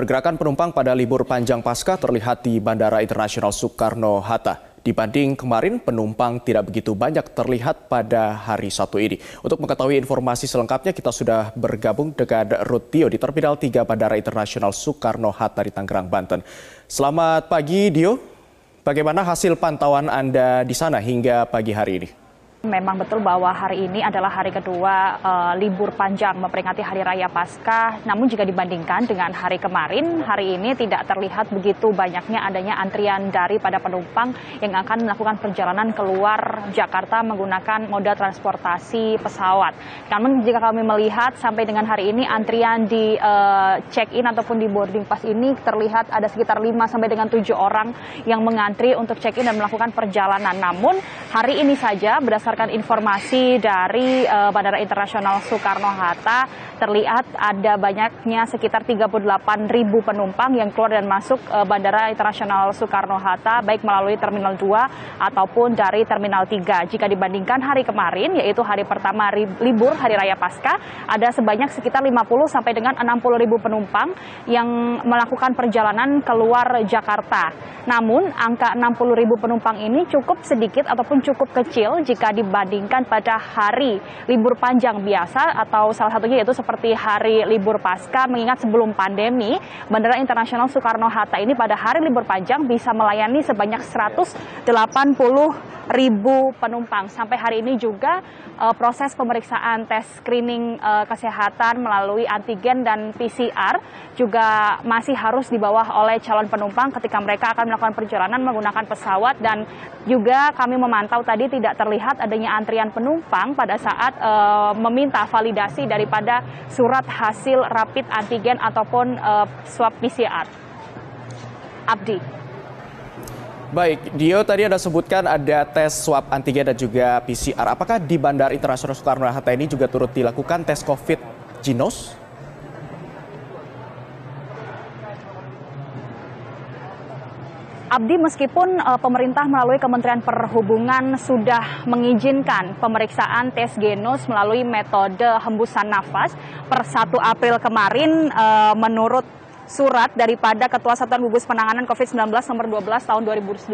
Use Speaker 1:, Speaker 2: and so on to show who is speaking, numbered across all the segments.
Speaker 1: Pergerakan penumpang pada libur panjang pasca terlihat di Bandara Internasional Soekarno-Hatta. Dibanding kemarin, penumpang tidak begitu banyak terlihat pada hari Sabtu ini. Untuk mengetahui informasi selengkapnya, kita sudah bergabung dengan Ruth Dio di Terminal 3 Bandara Internasional Soekarno-Hatta di Tangerang, Banten. Selamat pagi, Dio. Bagaimana hasil pantauan Anda di sana hingga pagi hari ini?
Speaker 2: Memang betul bahwa hari ini adalah hari kedua uh, libur panjang memperingati Hari Raya Paskah. Namun jika dibandingkan dengan hari kemarin, hari ini tidak terlihat begitu banyaknya adanya antrian dari pada penumpang yang akan melakukan perjalanan keluar Jakarta menggunakan moda transportasi pesawat. Namun jika kami melihat sampai dengan hari ini antrian di uh, check-in ataupun di boarding pass ini terlihat ada sekitar 5 sampai dengan 7 orang yang mengantri untuk check-in dan melakukan perjalanan. Namun hari ini saja berdasarkan berdasarkan informasi dari uh, Bandara Internasional Soekarno-Hatta, terlihat ada banyaknya sekitar 38 ribu penumpang yang keluar dan masuk uh, Bandara Internasional Soekarno-Hatta, baik melalui Terminal 2 ataupun dari Terminal 3. Jika dibandingkan hari kemarin, yaitu hari pertama libur Hari Raya Paskah, ada sebanyak sekitar 50 sampai dengan 60 ribu penumpang yang melakukan perjalanan keluar Jakarta. Namun, angka 60 ribu penumpang ini cukup sedikit ataupun cukup kecil jika dibandingkan pada hari libur panjang biasa atau salah satunya yaitu seperti hari libur pasca mengingat sebelum pandemi Bandara Internasional Soekarno-Hatta ini pada hari libur panjang bisa melayani sebanyak 180 ribu penumpang. Sampai hari ini juga uh, proses pemeriksaan tes screening uh, kesehatan melalui antigen dan PCR juga masih harus dibawa oleh calon penumpang ketika mereka akan melakukan perjalanan menggunakan pesawat dan juga kami memantau tadi tidak terlihat adanya antrian penumpang pada saat uh, meminta validasi daripada surat hasil rapid antigen ataupun uh, swab PCR. Abdi.
Speaker 1: Baik, Dio tadi Anda sebutkan ada tes swab antigen dan juga PCR. Apakah di Bandara Internasional Soekarno-Hatta ini juga turut dilakukan tes COVID Ginos?
Speaker 2: Abdi meskipun uh, pemerintah melalui Kementerian Perhubungan sudah mengizinkan pemeriksaan tes genos melalui metode hembusan nafas per 1 April kemarin uh, menurut surat daripada Ketua Satuan Gugus Penanganan COVID-19 nomor 12 tahun 2021.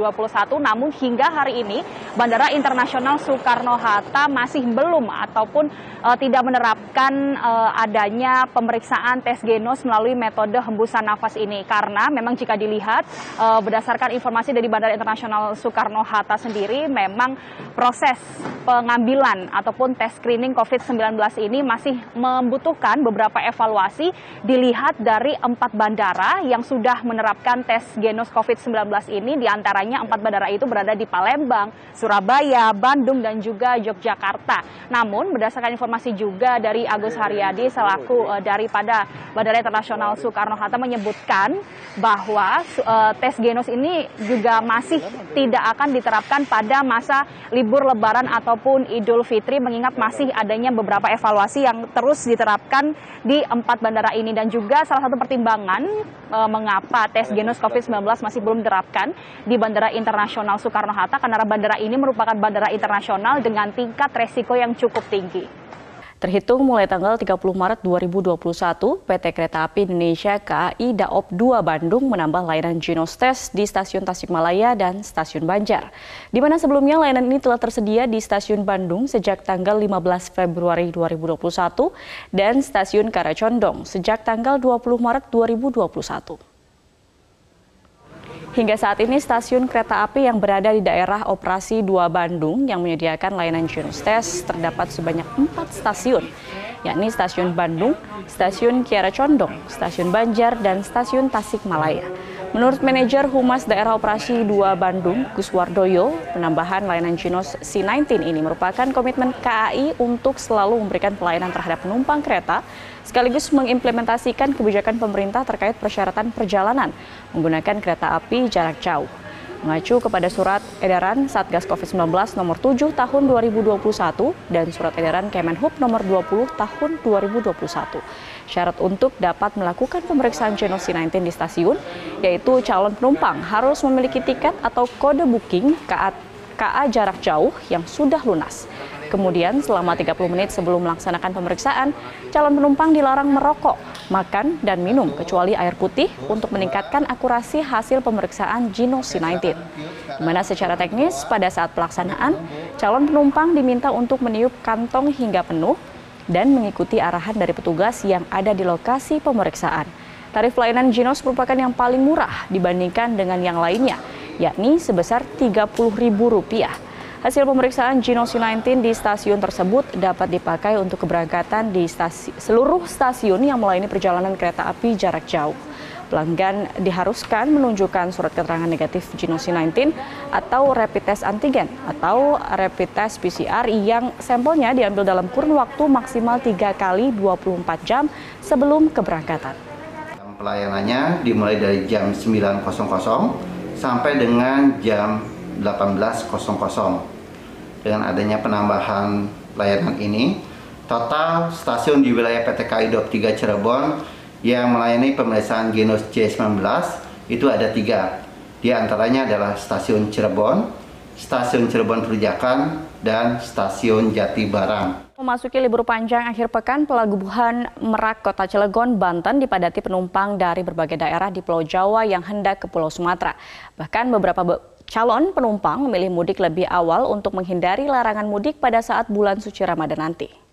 Speaker 2: Namun hingga hari ini Bandara Internasional Soekarno-Hatta masih belum ataupun uh, tidak menerapkan uh, adanya pemeriksaan tes genos melalui metode hembusan nafas ini karena memang jika dilihat uh, berdasarkan informasi dari Bandara Internasional Soekarno-Hatta sendiri memang proses pengambilan ataupun tes screening COVID-19 ini masih membutuhkan beberapa evaluasi dilihat dari empat bandara yang sudah menerapkan tes genos COVID-19 ini, di antaranya empat bandara itu berada di Palembang, Surabaya, Bandung, dan juga Yogyakarta. Namun, berdasarkan informasi juga dari Agus Haryadi selaku uh, daripada Bandara Internasional Soekarno-Hatta menyebutkan bahwa uh, tes genos ini juga masih tidak akan diterapkan pada masa libur lebaran ataupun Idul Fitri mengingat masih adanya beberapa evaluasi yang terus diterapkan di empat bandara ini dan juga salah satu pertimbangan e, mengapa tes genus COVID-19 masih belum diterapkan di Bandara Internasional Soekarno-Hatta karena bandara ini merupakan bandara internasional dengan tingkat resiko yang cukup tinggi.
Speaker 3: Terhitung mulai tanggal 30 Maret 2021, PT Kereta Api Indonesia KAI Daop 2 Bandung menambah layanan Ginos Test di stasiun Tasikmalaya dan stasiun Banjar. Di mana sebelumnya layanan ini telah tersedia di stasiun Bandung sejak tanggal 15 Februari 2021 dan stasiun Karacondong sejak tanggal 20 Maret 2021. Hingga saat ini stasiun kereta api yang berada di daerah operasi 2 Bandung yang menyediakan layanan Junus Test terdapat sebanyak empat stasiun, yakni Stasiun Bandung, Stasiun Kiara Condong, Stasiun Banjar, dan Stasiun Tasikmalaya. Menurut manajer Humas Daerah Operasi 2 Bandung, Gus Wardoyo, penambahan layanan Ginos C19 ini merupakan komitmen KAI untuk selalu memberikan pelayanan terhadap penumpang kereta sekaligus mengimplementasikan kebijakan pemerintah terkait persyaratan perjalanan menggunakan kereta api jarak jauh. Mengacu kepada surat edaran Satgas COVID-19 nomor 7 tahun 2021 dan surat edaran Kemenhub nomor 20 tahun 2021. Syarat untuk dapat melakukan pemeriksaan genosi 19 di stasiun, yaitu calon penumpang harus memiliki tiket atau kode booking KA, KA jarak jauh yang sudah lunas. Kemudian selama 30 menit sebelum melaksanakan pemeriksaan, calon penumpang dilarang merokok makan, dan minum kecuali air putih untuk meningkatkan akurasi hasil pemeriksaan Genos C19. Di mana secara teknis pada saat pelaksanaan, calon penumpang diminta untuk meniup kantong hingga penuh dan mengikuti arahan dari petugas yang ada di lokasi pemeriksaan. Tarif layanan Genos merupakan yang paling murah dibandingkan dengan yang lainnya, yakni sebesar Rp30.000. Hasil pemeriksaan Genos C19 di stasiun tersebut dapat dipakai untuk keberangkatan di stasi seluruh stasiun yang melayani perjalanan kereta api jarak jauh. Pelanggan diharuskan menunjukkan surat keterangan negatif Genos C19 atau rapid test antigen atau rapid test PCR yang sampelnya diambil dalam kurun waktu maksimal 3 kali 24 jam sebelum keberangkatan.
Speaker 4: Pelayanannya dimulai dari jam 9.00 sampai dengan jam 18.00 dengan adanya penambahan layanan ini, total stasiun di wilayah PT KAI 23 Cirebon yang melayani pemeriksaan genus C19 itu ada tiga. Di antaranya adalah stasiun Cirebon, stasiun Cirebon Perujakan, dan stasiun Jati Barang.
Speaker 3: Memasuki libur panjang akhir pekan, pelabuhan Merak Kota Cilegon, Banten dipadati penumpang dari berbagai daerah di Pulau Jawa yang hendak ke Pulau Sumatera. Bahkan beberapa Calon penumpang memilih mudik lebih awal untuk menghindari larangan mudik pada saat bulan suci Ramadan nanti.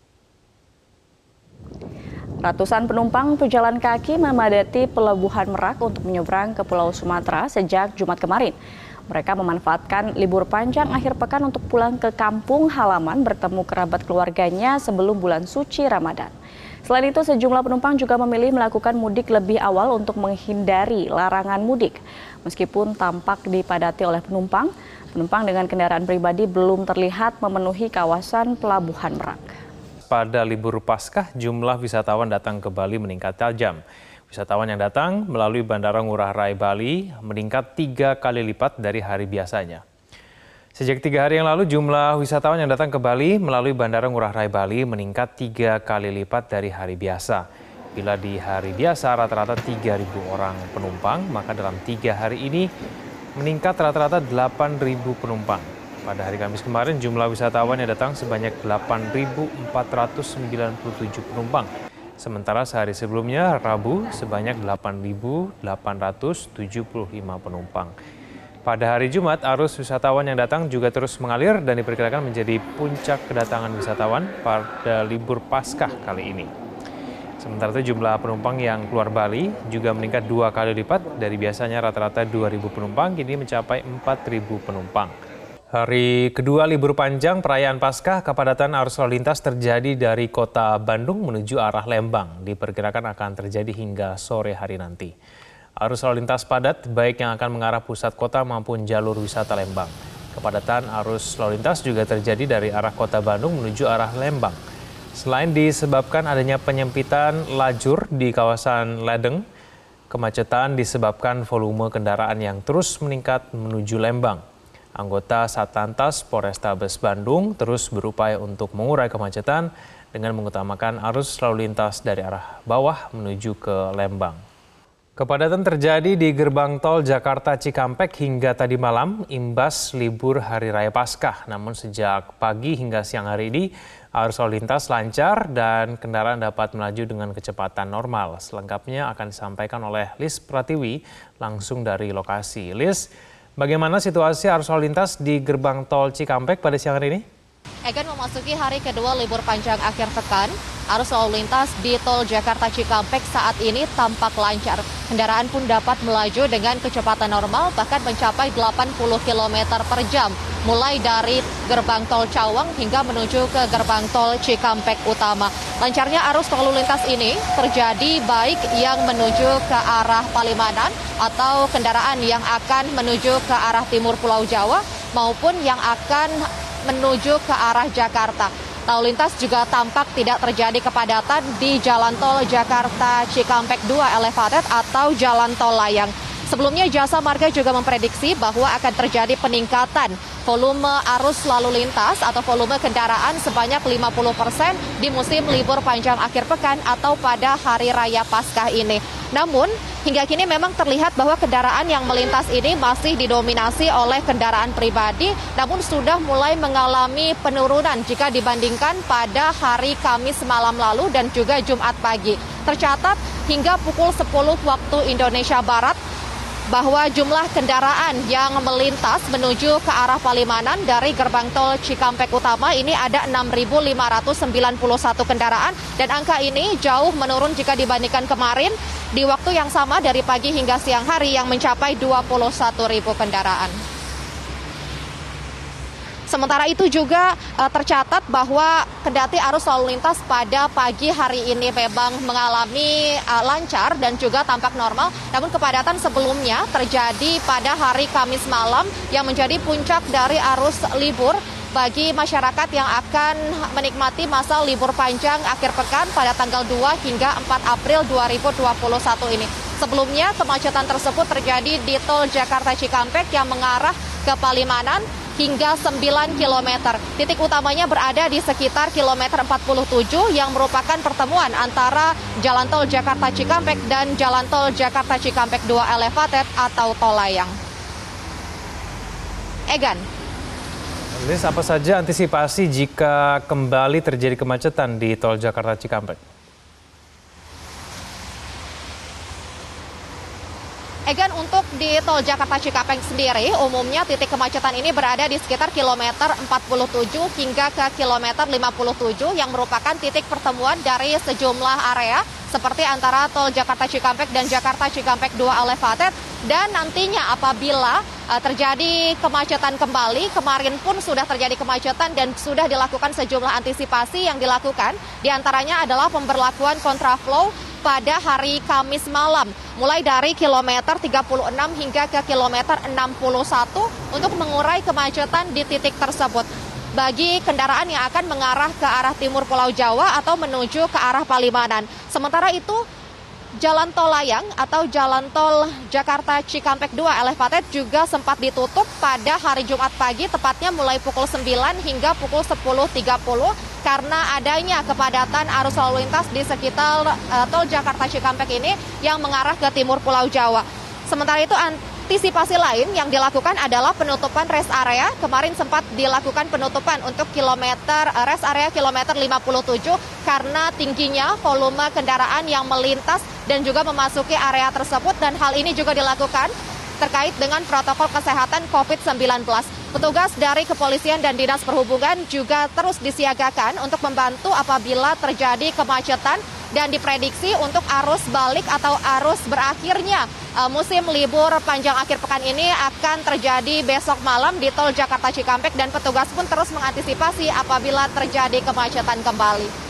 Speaker 3: Ratusan penumpang pejalan kaki memadati pelabuhan Merak untuk menyeberang ke Pulau Sumatera sejak Jumat kemarin. Mereka memanfaatkan libur panjang akhir pekan untuk pulang ke kampung halaman bertemu kerabat keluarganya sebelum bulan suci Ramadan. Selain itu, sejumlah penumpang juga memilih melakukan mudik lebih awal untuk menghindari larangan mudik. Meskipun tampak dipadati oleh penumpang, penumpang dengan kendaraan pribadi belum terlihat memenuhi kawasan Pelabuhan Merak.
Speaker 5: Pada libur Paskah, jumlah wisatawan datang ke Bali meningkat tajam. Wisatawan yang datang melalui Bandara Ngurah Rai Bali meningkat tiga kali lipat dari hari biasanya. Sejak tiga hari yang lalu, jumlah wisatawan yang datang ke Bali melalui Bandara Ngurah Rai Bali meningkat tiga kali lipat dari hari biasa. Bila di hari biasa rata-rata 3.000 orang penumpang, maka dalam tiga hari ini meningkat rata-rata 8.000 penumpang. Pada hari Kamis kemarin, jumlah wisatawan yang datang sebanyak 8.497 penumpang. Sementara sehari sebelumnya, Rabu, sebanyak 8.875 penumpang. Pada hari Jumat, arus wisatawan yang datang juga terus mengalir dan diperkirakan menjadi puncak kedatangan wisatawan pada libur Paskah kali ini. Sementara itu jumlah penumpang yang keluar Bali juga meningkat dua kali lipat dari biasanya rata-rata 2.000 penumpang, kini mencapai 4.000 penumpang. Hari kedua libur panjang perayaan Paskah, kepadatan arus lalu lintas terjadi dari kota Bandung menuju arah Lembang. Diperkirakan akan terjadi hingga sore hari nanti. Arus lalu lintas padat baik yang akan mengarah pusat kota maupun jalur wisata Lembang. Kepadatan arus lalu lintas juga terjadi dari arah kota Bandung menuju arah Lembang. Selain disebabkan adanya penyempitan lajur di kawasan Ledeng, kemacetan disebabkan volume kendaraan yang terus meningkat menuju Lembang. Anggota Satlantas Polrestabes Bandung terus berupaya untuk mengurai kemacetan dengan mengutamakan arus lalu lintas dari arah bawah menuju ke Lembang. Kepadatan terjadi di gerbang tol Jakarta Cikampek hingga tadi malam imbas libur Hari Raya Paskah. Namun sejak pagi hingga siang hari ini arus lalu lintas lancar dan kendaraan dapat melaju dengan kecepatan normal. Selengkapnya akan disampaikan oleh Lis Pratiwi langsung dari lokasi. Lis, bagaimana situasi arus lalu lintas di gerbang tol Cikampek pada siang hari ini?
Speaker 6: Akan memasuki hari kedua libur panjang akhir pekan, Arus lalu lintas di tol Jakarta Cikampek saat ini tampak lancar. Kendaraan pun dapat melaju dengan kecepatan normal bahkan mencapai 80 km per jam. Mulai dari gerbang tol Cawang hingga menuju ke gerbang tol Cikampek Utama. Lancarnya arus lalu lintas ini terjadi baik yang menuju ke arah Palimanan atau kendaraan yang akan menuju ke arah timur Pulau Jawa maupun yang akan menuju ke arah Jakarta. Lalu lintas juga tampak tidak terjadi kepadatan di Jalan Tol Jakarta Cikampek 2 Elevated atau Jalan Tol Layang. Sebelumnya Jasa Marga juga memprediksi bahwa akan terjadi peningkatan volume arus lalu lintas atau volume kendaraan sebanyak 50 persen di musim libur panjang akhir pekan atau pada hari raya Paskah ini. Namun, hingga kini memang terlihat bahwa kendaraan yang melintas ini masih didominasi oleh kendaraan pribadi, namun sudah mulai mengalami penurunan jika dibandingkan pada hari Kamis malam lalu dan juga Jumat pagi. tercatat hingga pukul 10 waktu Indonesia Barat bahwa jumlah kendaraan yang melintas menuju ke arah Palimanan dari gerbang tol Cikampek Utama ini ada 6.591 kendaraan dan angka ini jauh menurun jika dibandingkan kemarin di waktu yang sama dari pagi hingga siang hari yang mencapai 21.000 kendaraan. Sementara itu juga uh, tercatat bahwa kendati arus lalu lintas pada pagi hari ini memang mengalami uh, lancar dan juga tampak normal, namun kepadatan sebelumnya terjadi pada hari Kamis malam yang menjadi puncak dari arus libur bagi masyarakat yang akan menikmati masa libur panjang akhir pekan pada tanggal 2 hingga 4 April 2021 ini. Sebelumnya kemacetan tersebut terjadi di tol Jakarta Cikampek yang mengarah ke Palimanan hingga 9 km. Titik utamanya berada di sekitar kilometer 47 yang merupakan pertemuan antara Jalan Tol Jakarta Cikampek dan Jalan Tol Jakarta Cikampek 2 Elevated atau tol layang. Egan.
Speaker 5: Liz, apa saja antisipasi jika kembali terjadi kemacetan di tol Jakarta Cikampek?
Speaker 6: Egan untuk di tol Jakarta Cikampek sendiri umumnya titik kemacetan ini berada di sekitar kilometer 47 hingga ke kilometer 57 yang merupakan titik pertemuan dari sejumlah area seperti antara tol Jakarta Cikampek dan Jakarta Cikampek 2 Elevated. Dan nantinya apabila uh, terjadi kemacetan kembali kemarin pun sudah terjadi kemacetan dan sudah dilakukan sejumlah antisipasi yang dilakukan di antaranya adalah pemberlakuan kontraflow pada hari Kamis malam mulai dari kilometer 36 hingga ke kilometer 61 untuk mengurai kemacetan di titik tersebut bagi kendaraan yang akan mengarah ke arah timur Pulau Jawa atau menuju ke arah Palimanan. Sementara itu Jalan Tol Layang atau Jalan Tol Jakarta Cikampek 2 Elevated juga sempat ditutup pada hari Jumat pagi tepatnya mulai pukul 9 hingga pukul 10.30 karena adanya kepadatan arus lalu lintas di sekitar uh, Tol Jakarta Cikampek ini yang mengarah ke timur Pulau Jawa. Sementara itu antisipasi lain yang dilakukan adalah penutupan rest area. Kemarin sempat dilakukan penutupan untuk kilometer eh, rest area kilometer 57 karena tingginya volume kendaraan yang melintas dan juga memasuki area tersebut dan hal ini juga dilakukan terkait dengan protokol kesehatan COVID-19. Petugas dari kepolisian dan dinas perhubungan juga terus disiagakan untuk membantu apabila terjadi kemacetan dan diprediksi untuk arus balik atau arus berakhirnya uh, musim libur panjang akhir pekan ini akan terjadi besok malam di tol Jakarta Cikampek dan petugas pun terus mengantisipasi apabila terjadi kemacetan kembali.